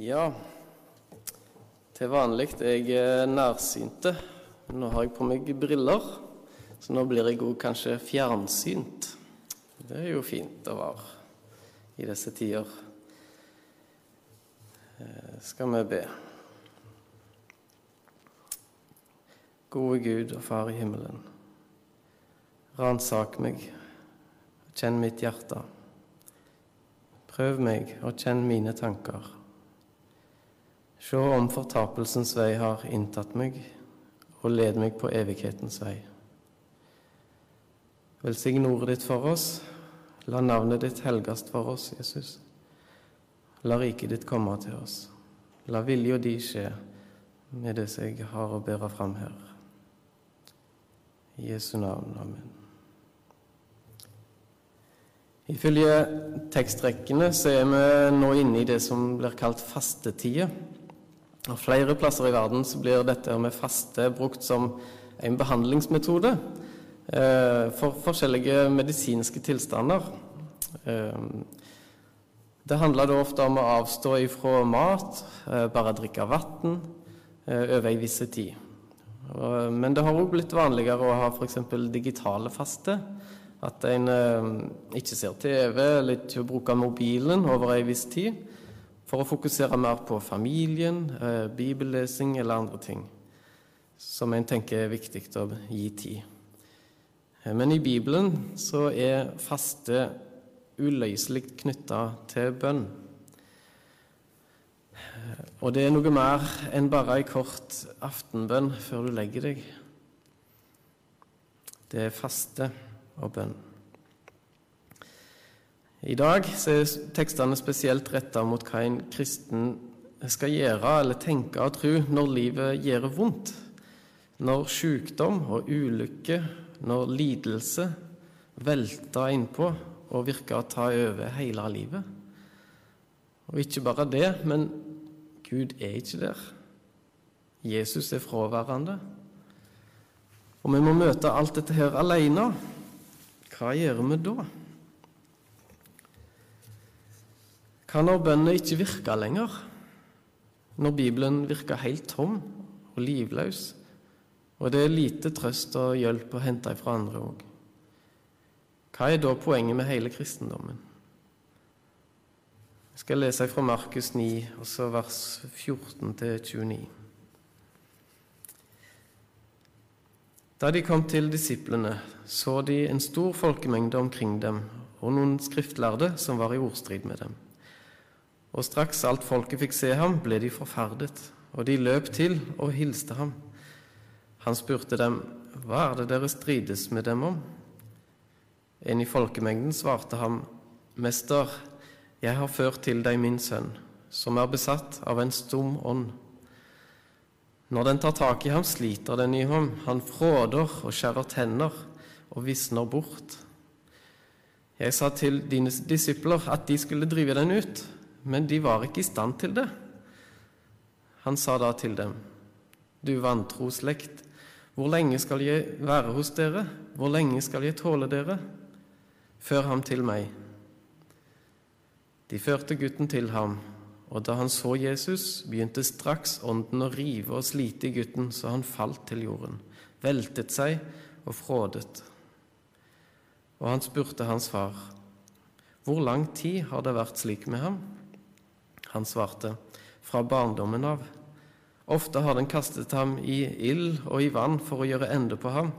Ja, til vanlig er jeg nærsynte. Nå har jeg på meg briller, så nå blir jeg òg kanskje fjernsynt. Det er jo fint å være i disse tider. Eh, skal vi be. Gode Gud og Far i himmelen. Ransak meg, og kjenn mitt hjerte. Prøv meg og kjenn mine tanker. Se om fortapelsens vei har inntatt meg, og led meg på evighetens vei. Velsign ordet ditt for oss. La navnet ditt helgast for oss, Jesus. La riket ditt komme til oss. La vilja di skje med det som jeg har å bære fram her. I Jesu navn. Amen. Ifølge tekstrekkene så er vi nå inne i det som blir kalt fastetida. Og Flere plasser i verden så blir dette med faste brukt som en behandlingsmetode eh, for forskjellige medisinske tilstander. Eh, det handler da ofte om å avstå ifra mat, eh, bare drikke vann over en viss tid. Men det har òg blitt vanligere å ha f.eks. digitale faste. At en ikke ser TV eller ikke bruker mobilen over en viss tid for å fokusere mer på familien, eh, bibellesing eller andre ting som en tenker er viktig å gi tid. Eh, men i Bibelen så er faste uløselig knytta til bønn. Eh, og det er noe mer enn bare ei kort aftenbønn før du legger deg. Det er faste og bønn. I dag er tekstene spesielt retta mot hva en kristen skal gjøre eller tenke og tro når livet gjør vondt, når sykdom og ulykke, når lidelse velter innpå og virker å ta over hele livet. Og ikke bare det, men Gud er ikke der. Jesus er fraværende. Og vi må møte alt dette her alene. Hva gjør vi da? Hva når bønnene ikke virker lenger? Når Bibelen virker helt tom og livløs, og det er lite trøst og hjelp å hente fra andre òg? Hva er da poenget med hele kristendommen? Jeg skal lese fra Markus 9, også vers 14-29. Da de kom til disiplene, så de en stor folkemengde omkring dem og noen skriftlærde som var i ordstrid med dem. Og straks alt folket fikk se ham, ble de forferdet, og de løp til og hilste ham. Han spurte dem, Hva er det dere strides med dem om? En i folkemengden svarte ham, Mester, jeg har ført til deg min sønn, som er besatt av en stum ånd. Når den tar tak i ham, sliter den i ham, han fråder og skjærer tenner og visner bort. Jeg sa til dine disipler at de skulle drive den ut, men de var ikke i stand til det. Han sa da til dem, Du vantro slekt, hvor lenge skal jeg være hos dere? Hvor lenge skal jeg tåle dere? Før ham til meg. De førte gutten til ham, og da han så Jesus, begynte straks ånden å rive og slite i gutten, så han falt til jorden, veltet seg og frådet. Og han spurte hans far, Hvor lang tid har det vært slik med ham? Han svarte, fra barndommen av. Ofte har den kastet ham i ild og i vann for å gjøre ende på ham.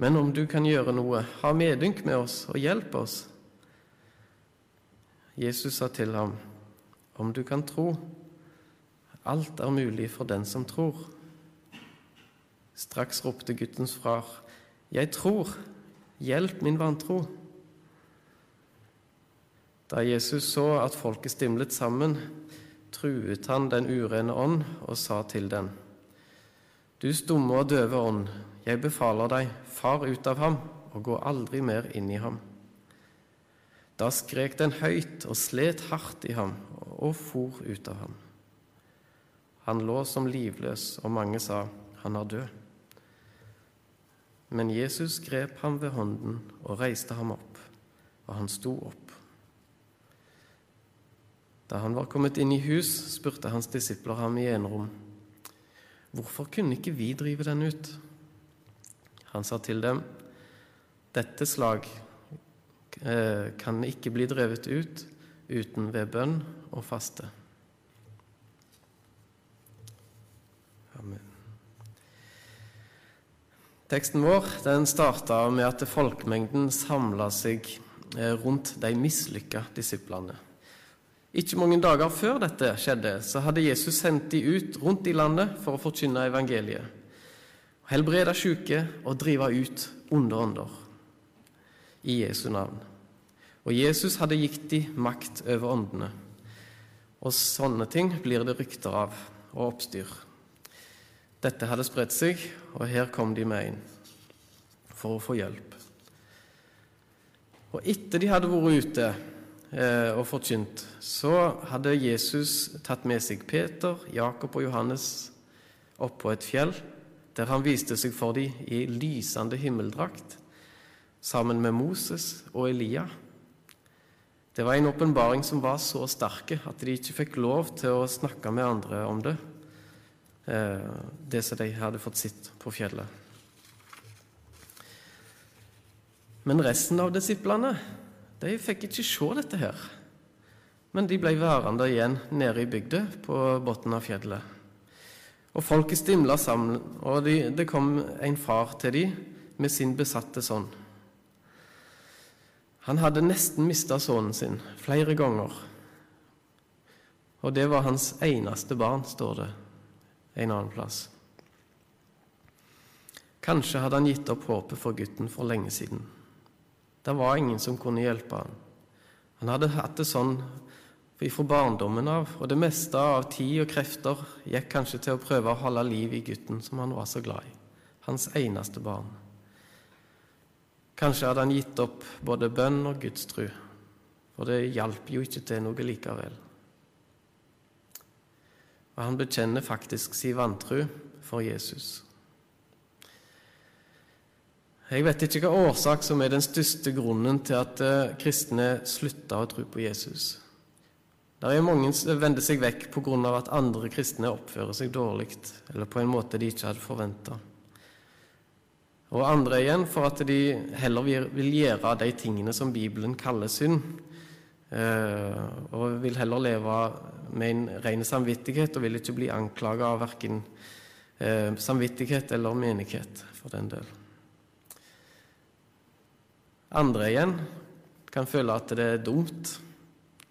Men om du kan gjøre noe, ha medynk med oss og hjelp oss. Jesus sa til ham, om du kan tro, alt er mulig for den som tror. Straks ropte guttens far, jeg tror, hjelp min vantro. Da Jesus så at folket stimlet sammen, truet han den urene ånd og sa til den, Du stumme og døve ånd, jeg befaler deg, far ut av ham og gå aldri mer inn i ham. Da skrek den høyt og slet hardt i ham og for ut av ham. Han lå som livløs, og mange sa, Han er død. Men Jesus grep ham ved hånden og reiste ham opp, og han sto opp. Da han var kommet inn i hus, spurte hans disipler ham i enerom. Hvorfor kunne ikke vi drive den ut? Han sa til dem, dette slag eh, kan ikke bli drevet ut uten ved bønn og faste. Amen. Teksten vår den starta med at folkemengden samla seg eh, rundt de mislykka disiplene. Ikke mange dager før dette skjedde, så hadde Jesus sendt de ut rundt i landet for å forkynne evangeliet, helbrede syke og drive ut onde ånder i Jesu navn. Og Jesus hadde gitt de makt over åndene. Og sånne ting blir det rykter av og oppstyr. Dette hadde spredt seg, og her kom de med inn for å få hjelp. Og etter de hadde vært ute og forkynt, så hadde Jesus tatt med seg Peter, Jakob og Johannes opp på et fjell, der han viste seg for dem i lysende himmeldrakt, sammen med Moses og Elia. Det var en åpenbaring som var så sterke at de ikke fikk lov til å snakke med andre om det, eh, det som de hadde fått sett på fjellet. Men resten av disiplene de fikk ikke se dette her, men de ble værende igjen nede i bygda på bunnen av fjellet. Og folket stimla sammen, og de, det kom en far til dem med sin besatte sønn. Han hadde nesten mista sønnen sin flere ganger. Og det var hans eneste barn, står det en annen plass. Kanskje hadde han gitt opp håpet for gutten for lenge siden. Det var ingen som kunne hjelpe han. Han hadde hatt det sånn fra barndommen av, og det meste av tid og krefter gikk kanskje til å prøve å holde liv i gutten som han var så glad i, hans eneste barn. Kanskje hadde han gitt opp både bønn og gudstru, for det hjalp jo ikke til noe likevel. Og han bekjenner faktisk sin vantru for Jesus. Jeg vet ikke hva årsak som er den største grunnen til at eh, kristne slutta å tro på Jesus. Der er mange som vender seg vekk pga. at andre kristne oppfører seg dårlig, eller på en måte de ikke hadde forventa. Og andre igjen for at de heller vil gjøre de tingene som Bibelen kaller synd, eh, og vil heller leve med en ren samvittighet og vil ikke bli anklaga av verken eh, samvittighet eller menighet, for den del. Andre igjen kan føle at det er dumt.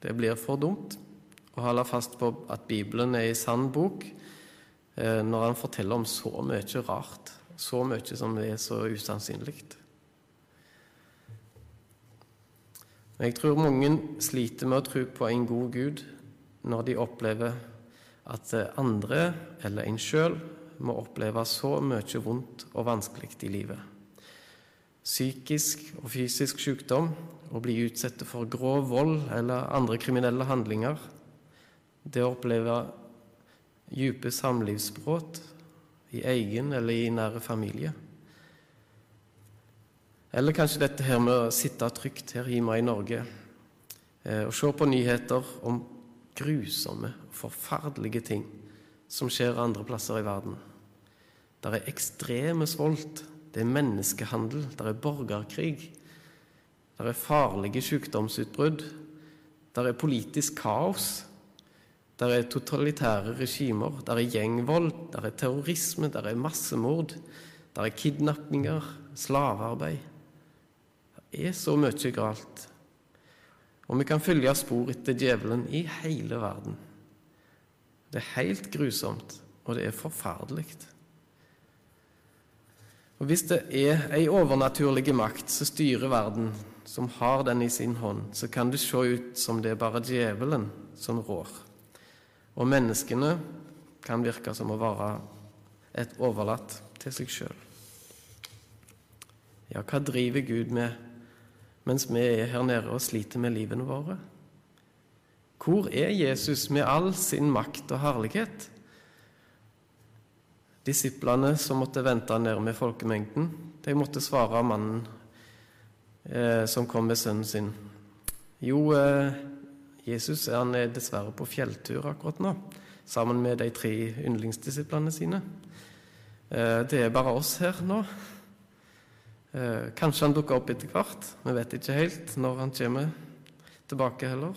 Det blir for dumt å holde fast på at Bibelen er ei sann bok eh, når han forteller om så mye rart, så mye som er så usannsynlig. Jeg tror mange sliter med å tro på en god Gud når de opplever at andre eller en sjøl må oppleve så mye vondt og vanskelig i livet psykisk og fysisk sykdom og bli utsatt for grov vold eller andre kriminelle handlinger, det å oppleve dype samlivsbrudd i egen eller i nære familie. Eller kanskje dette her med å sitte trygt her hjemme i Norge eh, og se på nyheter om grusomme og forferdelige ting som skjer andre plasser i verden. Der er ekstreme svolt det er menneskehandel, det er borgerkrig, det er farlige sykdomsutbrudd, det er politisk kaos, det er totalitære regimer, det er gjengvold, det er terrorisme, det er massemord, det er kidnappinger, slavearbeid. Det er så mye galt. Og vi kan følge spor etter djevelen i hele verden. Det er helt grusomt, og det er forferdelig. Og Hvis det er ei overnaturlig makt som styrer verden, som har den i sin hånd, så kan det se ut som det er bare djevelen som rår. Og menneskene kan virke som å være et overlatt til seg sjøl. Ja, hva driver Gud med mens vi er her nede og sliter med livene våre? Hvor er Jesus med all sin makt og herlighet? Disiplene som måtte vente nede med folkemengden, de måtte svare mannen eh, som kom med sønnen sin. Jo, eh, Jesus han er dessverre på fjelltur akkurat nå, sammen med de tre yndlingsdisiplene sine. Eh, det er bare oss her nå. Eh, kanskje han dukker opp etter hvert. Vi vet ikke helt når han kommer tilbake heller.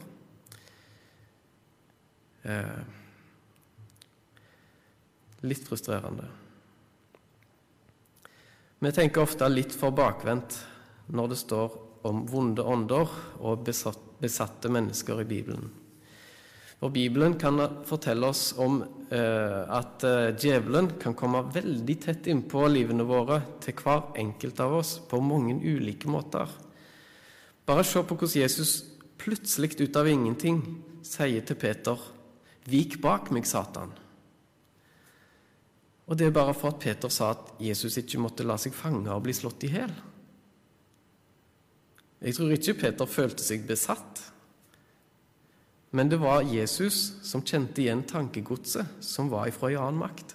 Eh, litt frustrerende. Vi tenker ofte litt for bakvendt når det står om vonde ånder og besatte mennesker i Bibelen. For Bibelen kan fortelle oss om eh, at eh, djevelen kan komme veldig tett innpå livene våre til hver enkelt av oss på mange ulike måter. Bare se på hvordan Jesus plutselig ut av ingenting sier til Peter 'Vik bak meg, Satan'. Og det er bare for at Peter sa at Jesus ikke måtte la seg fange og bli slått i hjel. Jeg tror ikke Peter følte seg besatt. Men det var Jesus som kjente igjen tankegodset som var ifra en annen makt,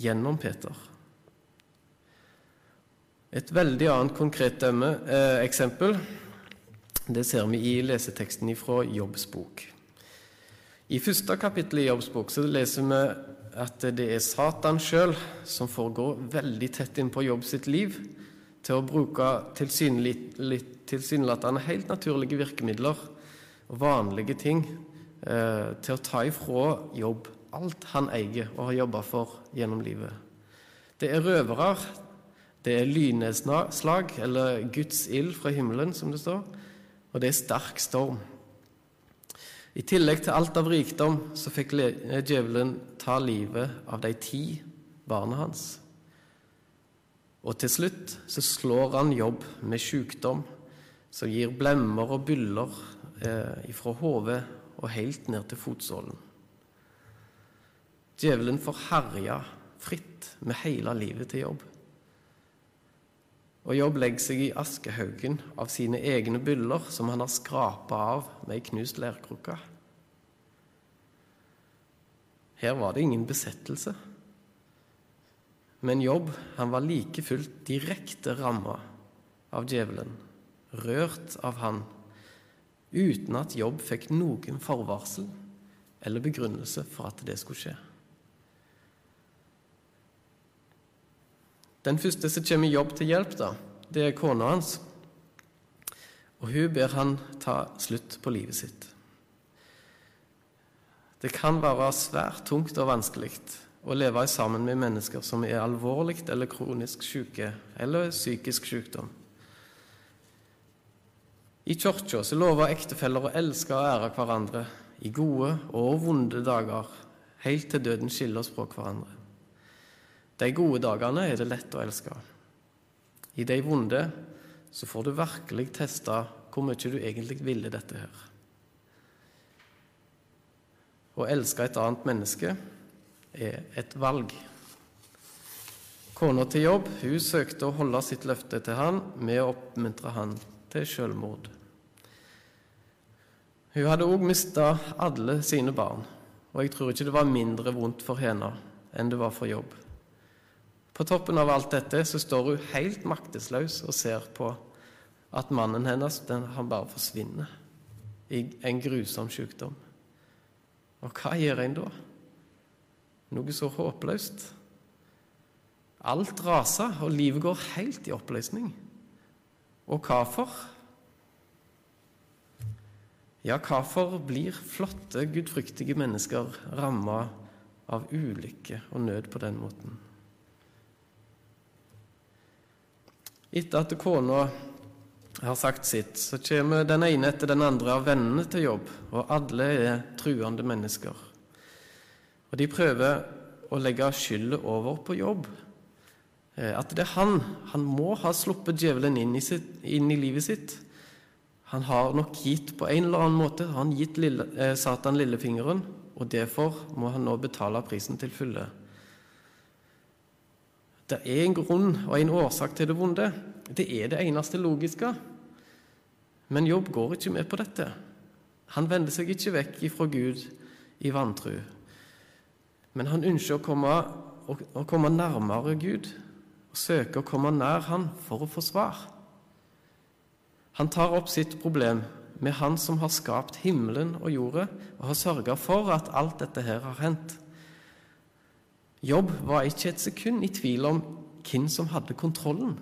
gjennom Peter. Et veldig annet konkret eh, eksempel det ser vi i leseteksten fra Jobbs bok. I første kapittel i Jobbs bok så leser vi at det er Satan sjøl som får gå veldig tett inn på Jobb sitt liv til å bruke tilsynelatende helt naturlige virkemidler og vanlige ting eh, til å ta ifra jobb alt han eier og har jobba for gjennom livet. Det er røvere, det er lynnedslag, eller Guds ild fra himmelen, som det står, og det er sterk storm. I tillegg til alt av rikdom så fikk djevelen ta livet av de ti barna hans. Og til slutt så slår han jobb med sykdom som gir blemmer og byller eh, fra hodet og helt ned til fotsålen. Djevelen får herje fritt med hele livet til jobb. Og Jobb legger seg i askehaugen av sine egne byller som han har skrapa av med ei knust lerkrukke. Her var det ingen besettelse. Men Jobb han var like fullt direkte ramma av djevelen, rørt av han uten at Jobb fikk noen forvarsel eller begrunnelse for at det skulle skje. Den første som kommer i Jobb til hjelp, da, det er kona hans. Og hun ber han ta slutt på livet sitt. Det kan være svært tungt og vanskelig å leve sammen med mennesker som er alvorlig eller kronisk syke eller psykisk sykdom. I kirka lover ektefeller å elske og ære hverandre i gode og vonde dager, helt til døden skiller oss fra hverandre. De gode dagene er det lett å elske. I de vonde så får du virkelig teste hvor mye du egentlig ville dette her. Å elske et annet menneske er et valg. Kona til jobb hun søkte å holde sitt løfte til han med å oppmuntre han til selvmord. Hun hadde òg mista alle sine barn, og jeg tror ikke det var mindre vondt for henne enn det var for jobb. På toppen av alt dette så står hun helt maktesløs og ser på at mannen hennes den, han bare forsvinner i en grusom sykdom. Og hva gjør en da? Noe så håpløst. Alt raser, og livet går helt i oppløsning. Og hvorfor? Ja, hvorfor blir flotte, gudfryktige mennesker ramma av ulykke og nød på den måten? Etter at kona har sagt sitt, så kommer den ene etter den andre av vennene til jobb, og alle er truende mennesker. Og de prøver å legge skylda over på jobb. Eh, at det er han. Han må ha sluppet djevelen inn i, sitt, inn i livet sitt. Han har nok gitt på en eller annen måte han gitt lille, eh, Satan lillefingeren, og derfor må han nå betale prisen til fulle. Det er en grunn og en årsak til det vonde. Det er det eneste logiske. Men Jobb går ikke med på dette. Han vender seg ikke vekk ifra Gud i vantru. Men han ønsker å komme, å, komme nærmere Gud og søke å komme nær Han for å få svar. Han tar opp sitt problem med Han som har skapt himmelen og jorda, og har sørga for at alt dette her har hendt. Jobb var ikke et sekund i tvil om hvem som hadde kontrollen.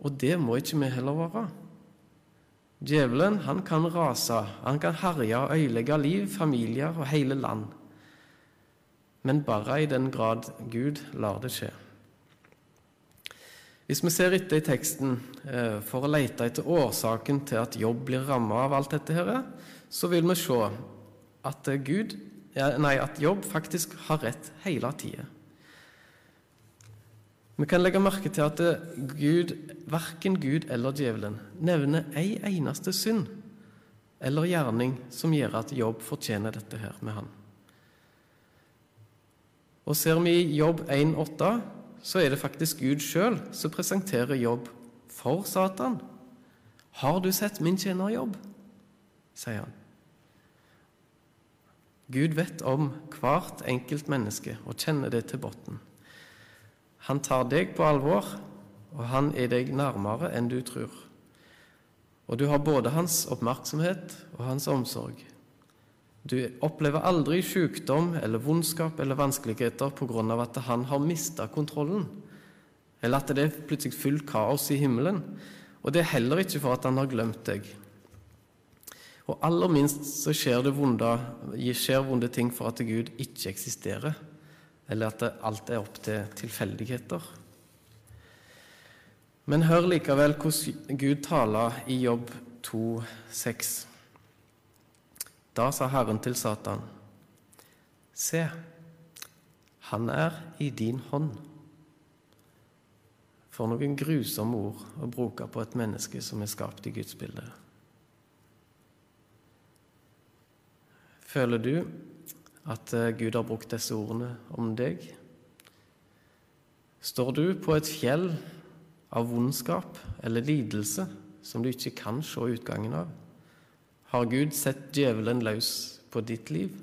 Og det må ikke vi heller være. Djevelen han kan rase, han kan herje og øyelegge liv, familier og hele land. Men bare i den grad Gud lar det skje. Hvis vi ser etter i teksten eh, for å lete etter årsaken til at jobb blir ramma av alt dette, her, så vil vi se at, Gud, nei, at jobb faktisk har rett hele tida. Vi kan legge merke til at Gud, verken Gud eller djevelen nevner ei eneste synd eller gjerning som gjør at Jobb fortjener dette her med han. Og Ser vi i Jobb 1,8, så er det faktisk Gud sjøl som presenterer Jobb for Satan. 'Har du sett min tjener Jobb?' sier han. Gud vet om hvert enkelt menneske og kjenner det til bunnen. Han tar deg på alvor, og han er deg nærmere enn du tror. Og du har både hans oppmerksomhet og hans omsorg. Du opplever aldri sykdom eller vondskap eller vanskeligheter av at han har mista kontrollen, eller at det er plutselig fullt kaos i himmelen. Og det er heller ikke for at han har glemt deg. Og aller minst så skjer det vonde, skjer vonde ting for at Gud ikke eksisterer eller at alt er opp til tilfeldigheter. Men hør likevel hvordan Gud taler i Jobb 2,6. Da sa Herren til Satan, Se, han er i din hånd. For noen grusomme ord å bruke på et menneske som er skapt i Guds bilde. Føler du at eh, Gud har brukt disse ordene om deg? Står du på et fjell av vondskap eller lidelse som du ikke kan se utgangen av? Har Gud sett djevelen løs på ditt liv?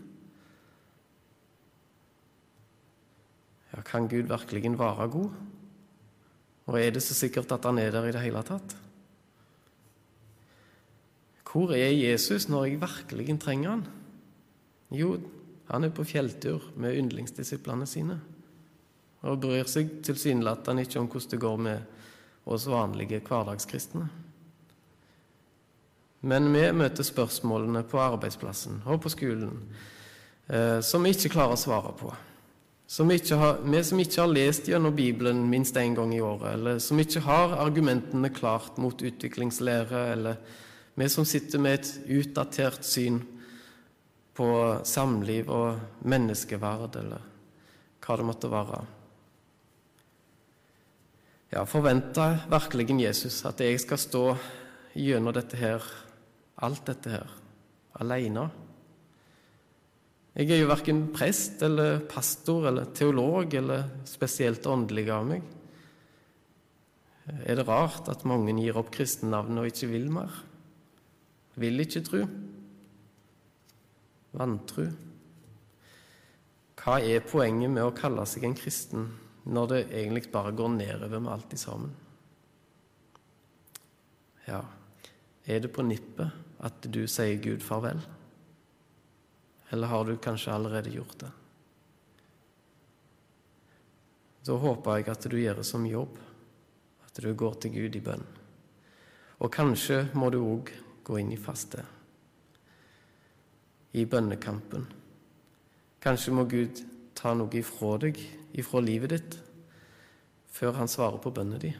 Ja, kan Gud virkelig være god? Og er det så sikkert at han er der i det hele tatt? Hvor er Jesus når jeg virkelig trenger han? Jo, han er på fjelltur med yndlingsdisiplene sine og bryr seg tilsynelatende ikke om hvordan det går med oss vanlige hverdagskristne. Men vi møter spørsmålene på arbeidsplassen og på skolen eh, som vi ikke klarer å svare på. Som har, vi som ikke har lest gjennom Bibelen minst én gang i året, eller som ikke har argumentene klart mot utviklingslære, eller vi som sitter med et utdatert syn på samliv og menneskeverd, eller hva det måtte være. Ja, forventer virkelig Jesus at jeg skal stå gjennom dette her, alt dette her, alene? Jeg er jo verken prest eller pastor eller teolog eller spesielt åndelig av meg. Er det rart at mange gir opp kristennavnet og ikke vil mer? Vil ikke tro? Vantru. Hva er poenget med å kalle seg en kristen når det egentlig bare går nedover med alt i sammen? Ja, er det på nippet at du sier Gud farvel? Eller har du kanskje allerede gjort det? Da håper jeg at du gjør det som jobb, at du går til Gud i bønn. Og kanskje må du òg gå inn i faste i bønnekampen. Kanskje må Gud ta noe ifra deg, ifra livet ditt, før han svarer på bønnen din.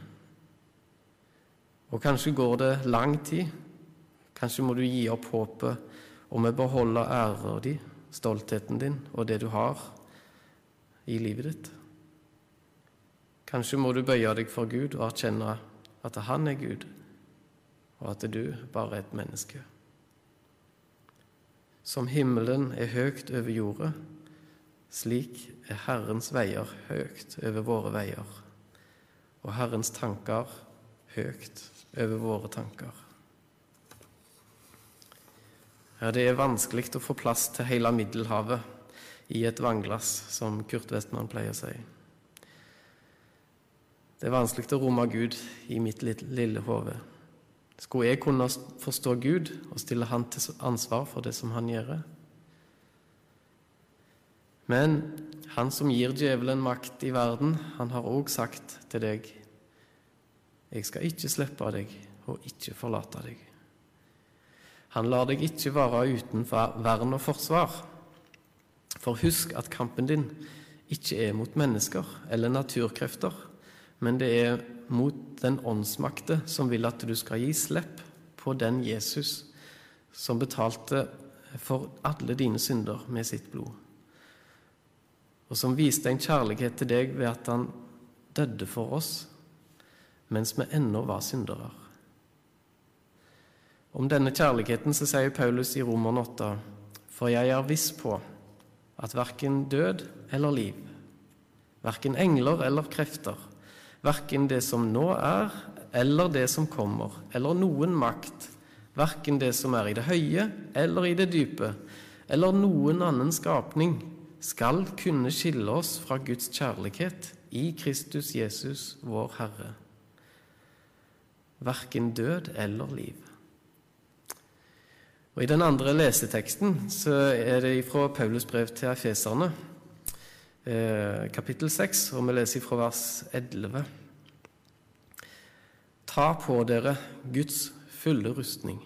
Og kanskje går det lang tid. Kanskje må du gi opp håpet om å beholde æren din, stoltheten din og det du har i livet ditt. Kanskje må du bøye deg for Gud og erkjenne at han er Gud, og at du bare er et menneske. Som himmelen er høyt over jorda, slik er Herrens veier høyt over våre veier, og Herrens tanker høyt over våre tanker. Ja, det er vanskelig å få plass til hele Middelhavet i et vannglass, som Kurt Westman pleier å si. Det er vanskelig å romme Gud i mitt lille hode. Skulle jeg kunne forstå Gud og stille Han til ansvar for det som Han gjør? Men Han som gir djevelen makt i verden, han har òg sagt til deg Jeg skal ikke slippe deg og ikke forlate deg. Han lar deg ikke være uten vern og forsvar. For husk at kampen din ikke er mot mennesker eller naturkrefter, men det er mot den åndsmakte som vil at du skal gi slipp på den Jesus som betalte for alle dine synder med sitt blod, og som viste en kjærlighet til deg ved at han døde for oss mens vi ennå var syndere. Om denne kjærligheten så sier Paulus i Roman 8.: For jeg er viss på at verken død eller liv, verken engler eller krefter, verken det som nå er, eller det som kommer, eller noen makt, verken det som er i det høye eller i det dype, eller noen annen skapning, skal kunne skille oss fra Guds kjærlighet i Kristus Jesus, vår Herre. Verken død eller liv. Og I den andre leseteksten så er det fra Paulus brev til efeserne, kapittel 6, og vi leser fra vers 11. Ta på dere Guds fulle rustning,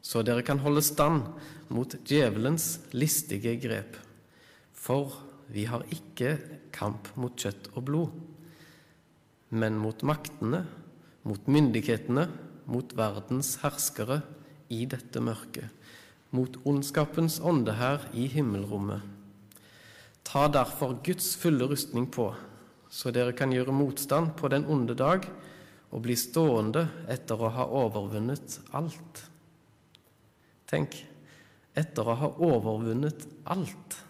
så dere kan holde stand mot djevelens listige grep. For vi har ikke kamp mot kjøtt og blod, men mot maktene, mot myndighetene, mot verdens herskere i dette mørket, mot ondskapens ånde her i himmelrommet. Ta derfor Guds fulle rustning på, så dere kan gjøre motstand på den onde dag og bli stående etter å ha overvunnet alt. Tenk, etter å ha overvunnet alt.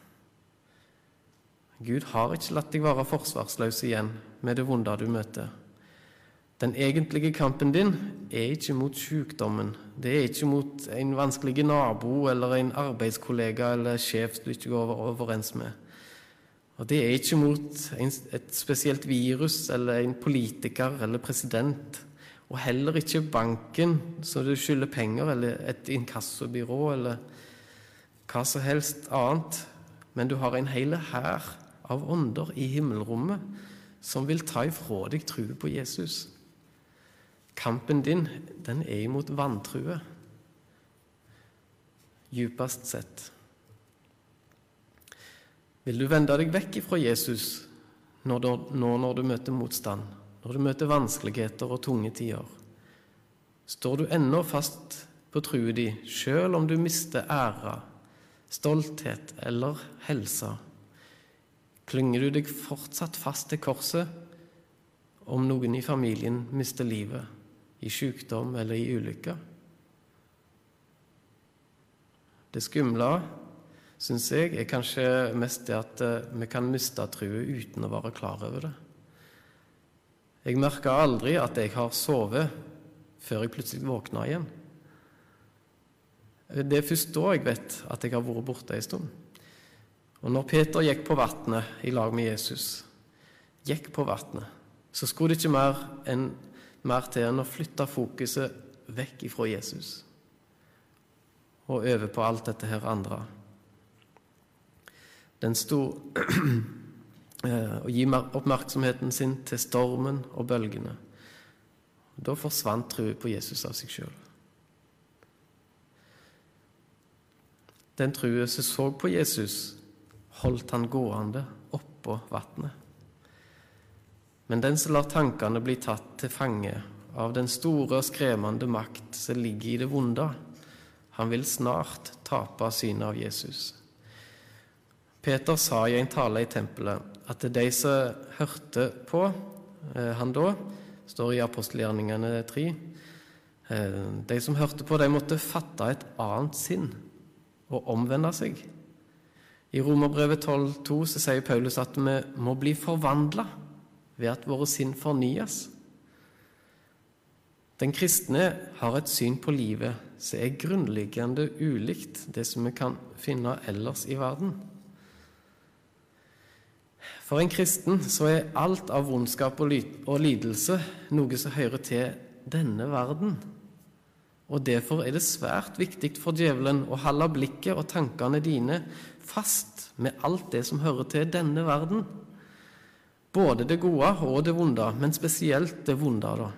Gud har ikke latt deg være forsvarsløs igjen med det vonde du møter. Den egentlige kampen din er ikke mot sykdommen. Det er ikke mot en vanskelig nabo eller en arbeidskollega eller sjef du ikke går overens med. Og det er ikke mot et spesielt virus eller en politiker eller president. Og heller ikke banken som du skylder penger, eller et inkassobyrå eller hva som helst annet. Men du har en hel hær av ånder i himmelrommet som vil ta ifra deg troen på Jesus. Kampen din, den er imot vantrue, djupest sett. Vil du vende deg vekk fra Jesus nå når du møter motstand, når du møter vanskeligheter og tunge tider? Står du ennå fast på trua di, sjøl om du mister ære, stolthet eller helse? Klynger du deg fortsatt fast til korset om noen i familien mister livet? i sykdom eller i ulykker. Det skumle, syns jeg, er kanskje mest det at eh, vi kan miste troen uten å være klar over det. Jeg merka aldri at jeg har sovet før jeg plutselig våkna igjen. Det er først da jeg vet at jeg har vært borte en stund. Og når Peter gikk på vannet i lag med Jesus, gikk på vannet, så skulle det ikke mer enn mer til enn å flytte fokuset vekk ifra Jesus og over på alt dette her andre. Den sto og gi oppmerksomheten sin til stormen og bølgene. Da forsvant troen på Jesus av seg sjøl. Den troen som så på Jesus, holdt han gående oppå vannet. Men den som lar tankene bli tatt til fange av den store og skremmende makt som ligger i det vonde, han vil snart tape synet av Jesus. Peter sa i en tale i tempelet at de som hørte på eh, han da, står i apostelgjerningene 3 eh, De som hørte på, de måtte fatte et annet sinn og omvende seg. I Romerbrevet 12,2 sier Paulus at vi må bli forvandla ved at våre sinn fornyes. Den kristne har et syn på livet som er grunnleggende ulikt det som vi kan finne ellers i verden. For en kristen så er alt av vondskap og lidelse noe som hører til denne verden. Og Derfor er det svært viktig for djevelen å holde blikket og tankene dine fast med alt det som hører til denne verden. Både det gode og det vonde, men spesielt det vonde. da.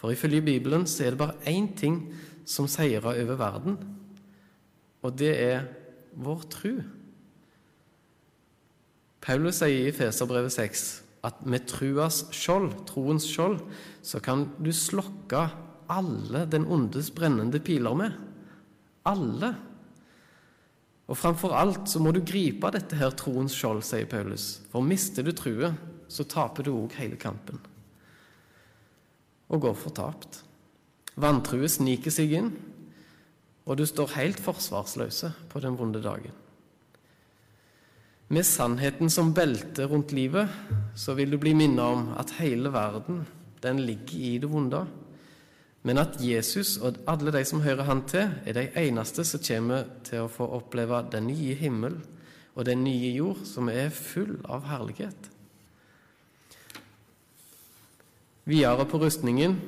For ifølge Bibelen så er det bare én ting som seirer over verden, og det er vår tru. Paulus sier i Feserbrevet 6 at med truas skjold, troens skjold, så kan du slokke alle den ondes brennende piler med. Alle. Og framfor alt så må du gripe dette her troens skjold, sier Paulus. For mister du truet, så taper du òg hele kampen. Og går fortapt. Vantrue sniker seg inn, og du står helt forsvarsløse på den vonde dagen. Med sannheten som belte rundt livet, så vil du bli minnet om at hele verden, den ligger i det vonde men at Jesus og alle de som hører han til, er de eneste som kommer til å få oppleve den nye himmel og den nye jord, som er full av herlighet. Videre på rustningen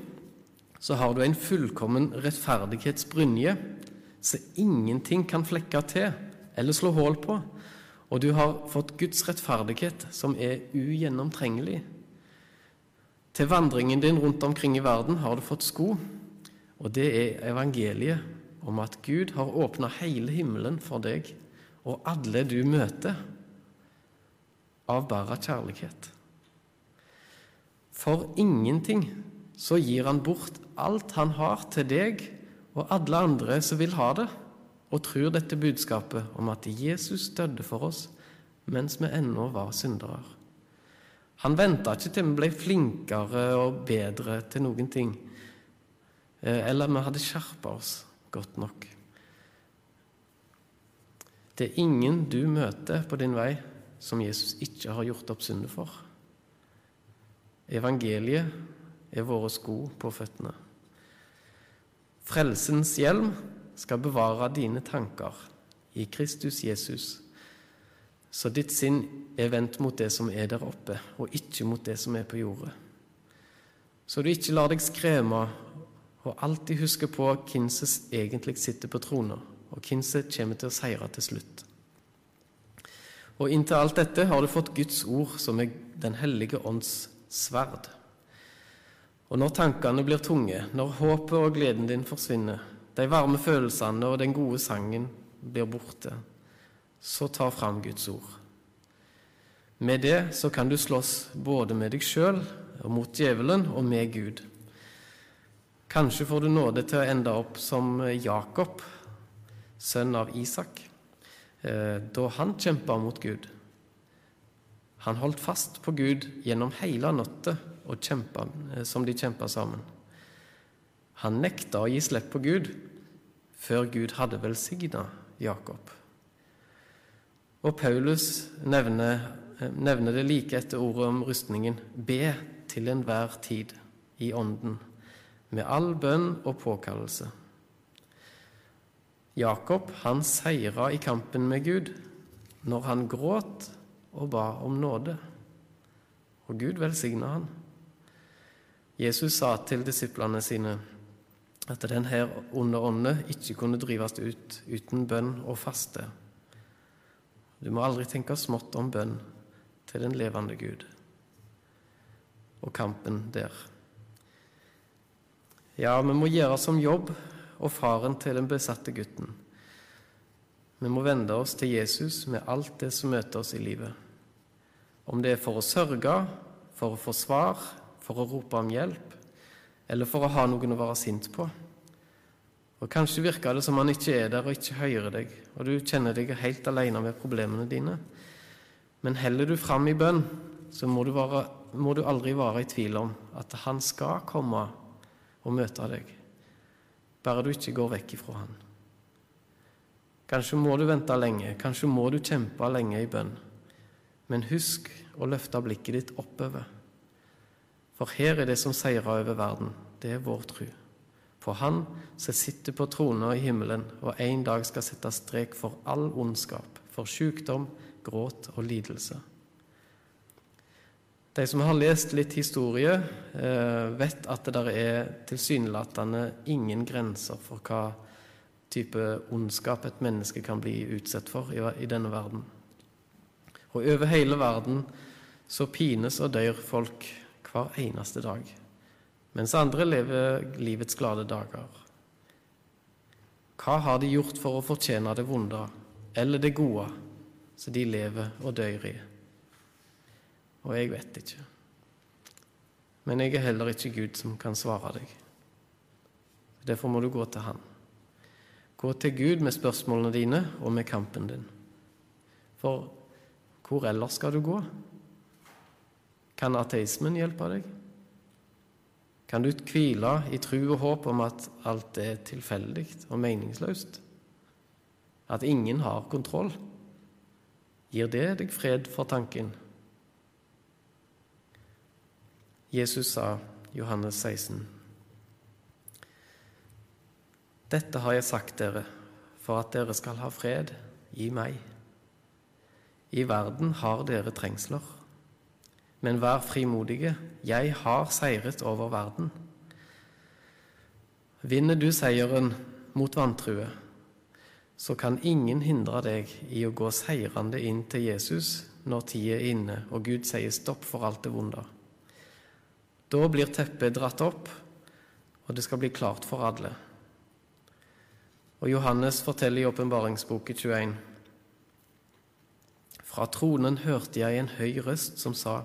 så har du en fullkommen rettferdighetsbrynje som ingenting kan flekke til eller slå hull på, og du har fått Guds rettferdighet, som er ugjennomtrengelig. Til vandringen din rundt omkring i verden har du fått sko, og det er evangeliet om at Gud har åpna hele himmelen for deg og alle du møter, av bare kjærlighet. For ingenting så gir han bort alt han har, til deg og alle andre som vil ha det, og tror dette budskapet om at Jesus døde for oss mens vi ennå var syndere. Han venta ikke til vi ble flinkere og bedre til noen ting, eh, eller vi hadde skjerpa oss godt nok. Det er ingen du møter på din vei som Jesus ikke har gjort opp synder for. Evangeliet er våre sko på føttene. Frelsens hjelm skal bevare dine tanker i Kristus Jesus så ditt sinn er vendt mot det som er der oppe, og ikke mot det som er på jordet. Så du ikke lar deg skremme, og alltid husker på hvem som egentlig sitter på trona, og hvem som kommer til å seire til slutt. Og inntil alt dette har du fått Guds ord, som er Den hellige ånds sverd. Og når tankene blir tunge, når håpet og gleden din forsvinner, de varme følelsene og den gode sangen blir borte, så ta fram Guds ord. Med det så kan du slåss både med deg sjøl og mot djevelen og med Gud. Kanskje får du nåde til å ende opp som Jakob, sønn av Isak, eh, da han kjempa mot Gud. Han holdt fast på Gud gjennom hele natta eh, som de kjempa sammen. Han nekta å gi slipp på Gud før Gud hadde velsigna Jakob. Og Paulus nevner, nevner, det like etter ordet om rustningen be til enhver tid i Ånden, med all bønn og påkallelse. Jakob han seira i kampen med Gud når han gråt og ba om nåde, og Gud velsigna han. Jesus sa til disiplene sine at denne onde ånde ikke kunne drives ut uten bønn og faste. Du må aldri tenke smått om bønn til den levende Gud og kampen der. Ja, vi må gjøre som jobb og faren til den besatte gutten. Vi må vende oss til Jesus med alt det som møter oss i livet. Om det er for å sørge, for å få svar, for å rope om hjelp, eller for å ha noen å være sint på. Og Kanskje virker det som han ikke er der og ikke hører deg, og du kjenner deg helt alene med problemene dine. Men heller du fram i bønn, så må du, være, må du aldri være i tvil om at han skal komme og møte deg, bare du ikke går vekk ifra han. Kanskje må du vente lenge, kanskje må du kjempe lenge i bønn. Men husk å løfte blikket ditt oppover. For her er det som seirer over verden. Det er vår tru på Han som sitter på trona i himmelen og en dag skal sette strek for all ondskap, for sykdom, gråt og lidelse. De som har lest litt historie, eh, vet at det der er tilsynelatende ingen grenser for hva type ondskap et menneske kan bli utsatt for i denne verden. Og over hele verden så pines og dør folk hver eneste dag, mens andre lever livets glade dager. Hva har de gjort for å fortjene det vonde eller det gode som de lever og dør i? Og jeg vet ikke. Men jeg er heller ikke Gud som kan svare deg. Derfor må du gå til Han. Gå til Gud med spørsmålene dine og med kampen din. For hvor ellers skal du gå? Kan ateismen hjelpe deg? Kan du hvile i tru og håp om at alt er tilfeldig og meningsløst? At ingen har kontroll? Gir det deg fred for tanken? Jesus sa, Johannes 16, Dette har jeg sagt dere for at dere skal ha fred i meg. I verden har dere trengsler, men vær frimodige, jeg har seiret over verden. Vinner du seieren mot vantrue, så kan ingen hindre deg i å gå seirende inn til Jesus når tida er inne og Gud sier stopp for alt det vonde. Da blir teppet dratt opp, og det skal bli klart for alle. Og Johannes forteller i åpenbaringsboken 21.: Fra tronen hørte jeg en høy røst som sa:"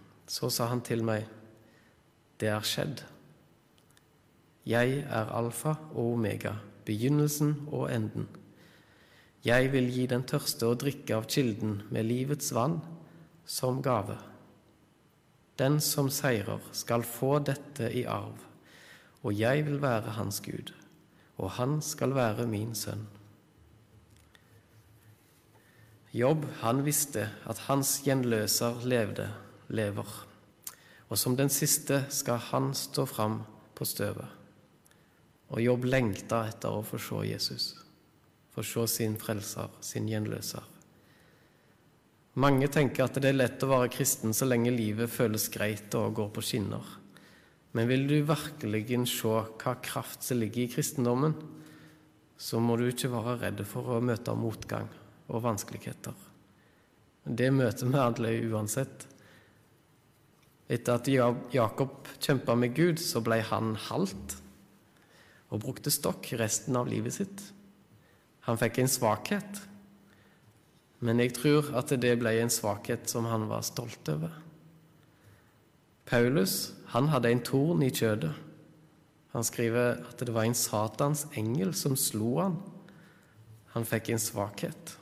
Så sa han til meg, det er skjedd. Jeg er alfa og omega, begynnelsen og enden. Jeg vil gi den tørste å drikke av kilden med livets vann som gave. Den som seirer, skal få dette i arv, og jeg vil være hans Gud, og han skal være min sønn. Jobb, han visste at hans gjenløser levde, lever, og som den siste skal han stå fram på støvet. Og Jobb lengta etter å få se Jesus, få se sin frelser, sin gjenløser. Mange tenker at det er lett å være kristen så lenge livet føles greit og går på skinner. Men vil du virkelig se hva kraft som ligger i kristendommen, så må du ikke være redd for å møte motgang og vanskeligheter. Det møter vi alle uansett. Etter at Jakob kjempa med Gud, så ble han halt og brukte stokk resten av livet sitt. Han fikk en svakhet men jeg tror at det ble en svakhet som han var stolt over. Paulus han hadde en torn i kjødet. Han skriver at det var en Satans engel som slo han. Han fikk en svakhet.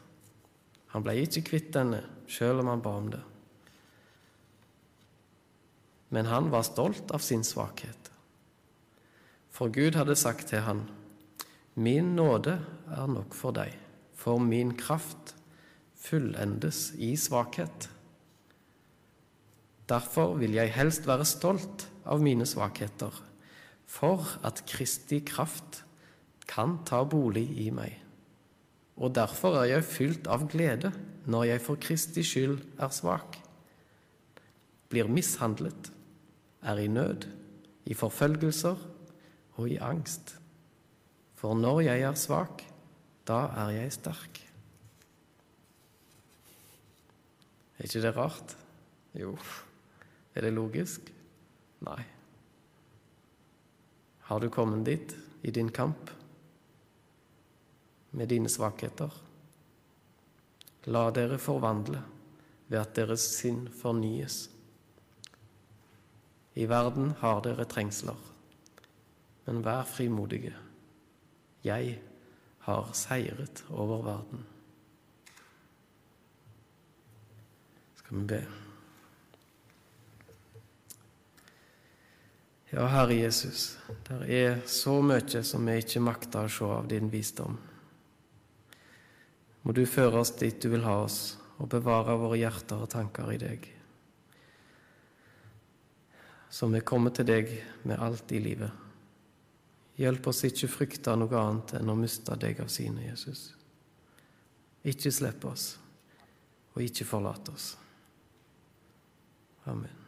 Han ble ikke kvitt denne, sjøl om han ba om det. Men han var stolt av sin svakhet. For Gud hadde sagt til han, Min nåde er nok for deg, for min kraft fullendes i svakhet. Derfor vil jeg helst være stolt av mine svakheter, for at Kristi kraft kan ta bolig i meg. Og derfor er jeg fylt av glede når jeg for Kristi skyld er svak, blir mishandlet, er i nød, i forfølgelser og i angst. For når jeg er svak, da er jeg sterk. Er ikke det rart? Jo. Er det logisk? Nei. Har du kommet dit i din kamp med dine svakheter? La dere forvandle ved at deres sinn fornyes. I verden har dere trengsler, men vær frimodige. Jeg har seiret over verden. Skal vi be? Ja, Herre Jesus, det er så mye som vi ikke makter å se av din visdom. Må du føre oss dit du vil ha oss, og bevare våre hjerter og tanker i deg. Så er kommet til deg med alt i livet. Hjelp oss ikke frykte noe annet enn å miste deg av sine, Jesus. Ikke slipp oss, og ikke forlat oss. Amen.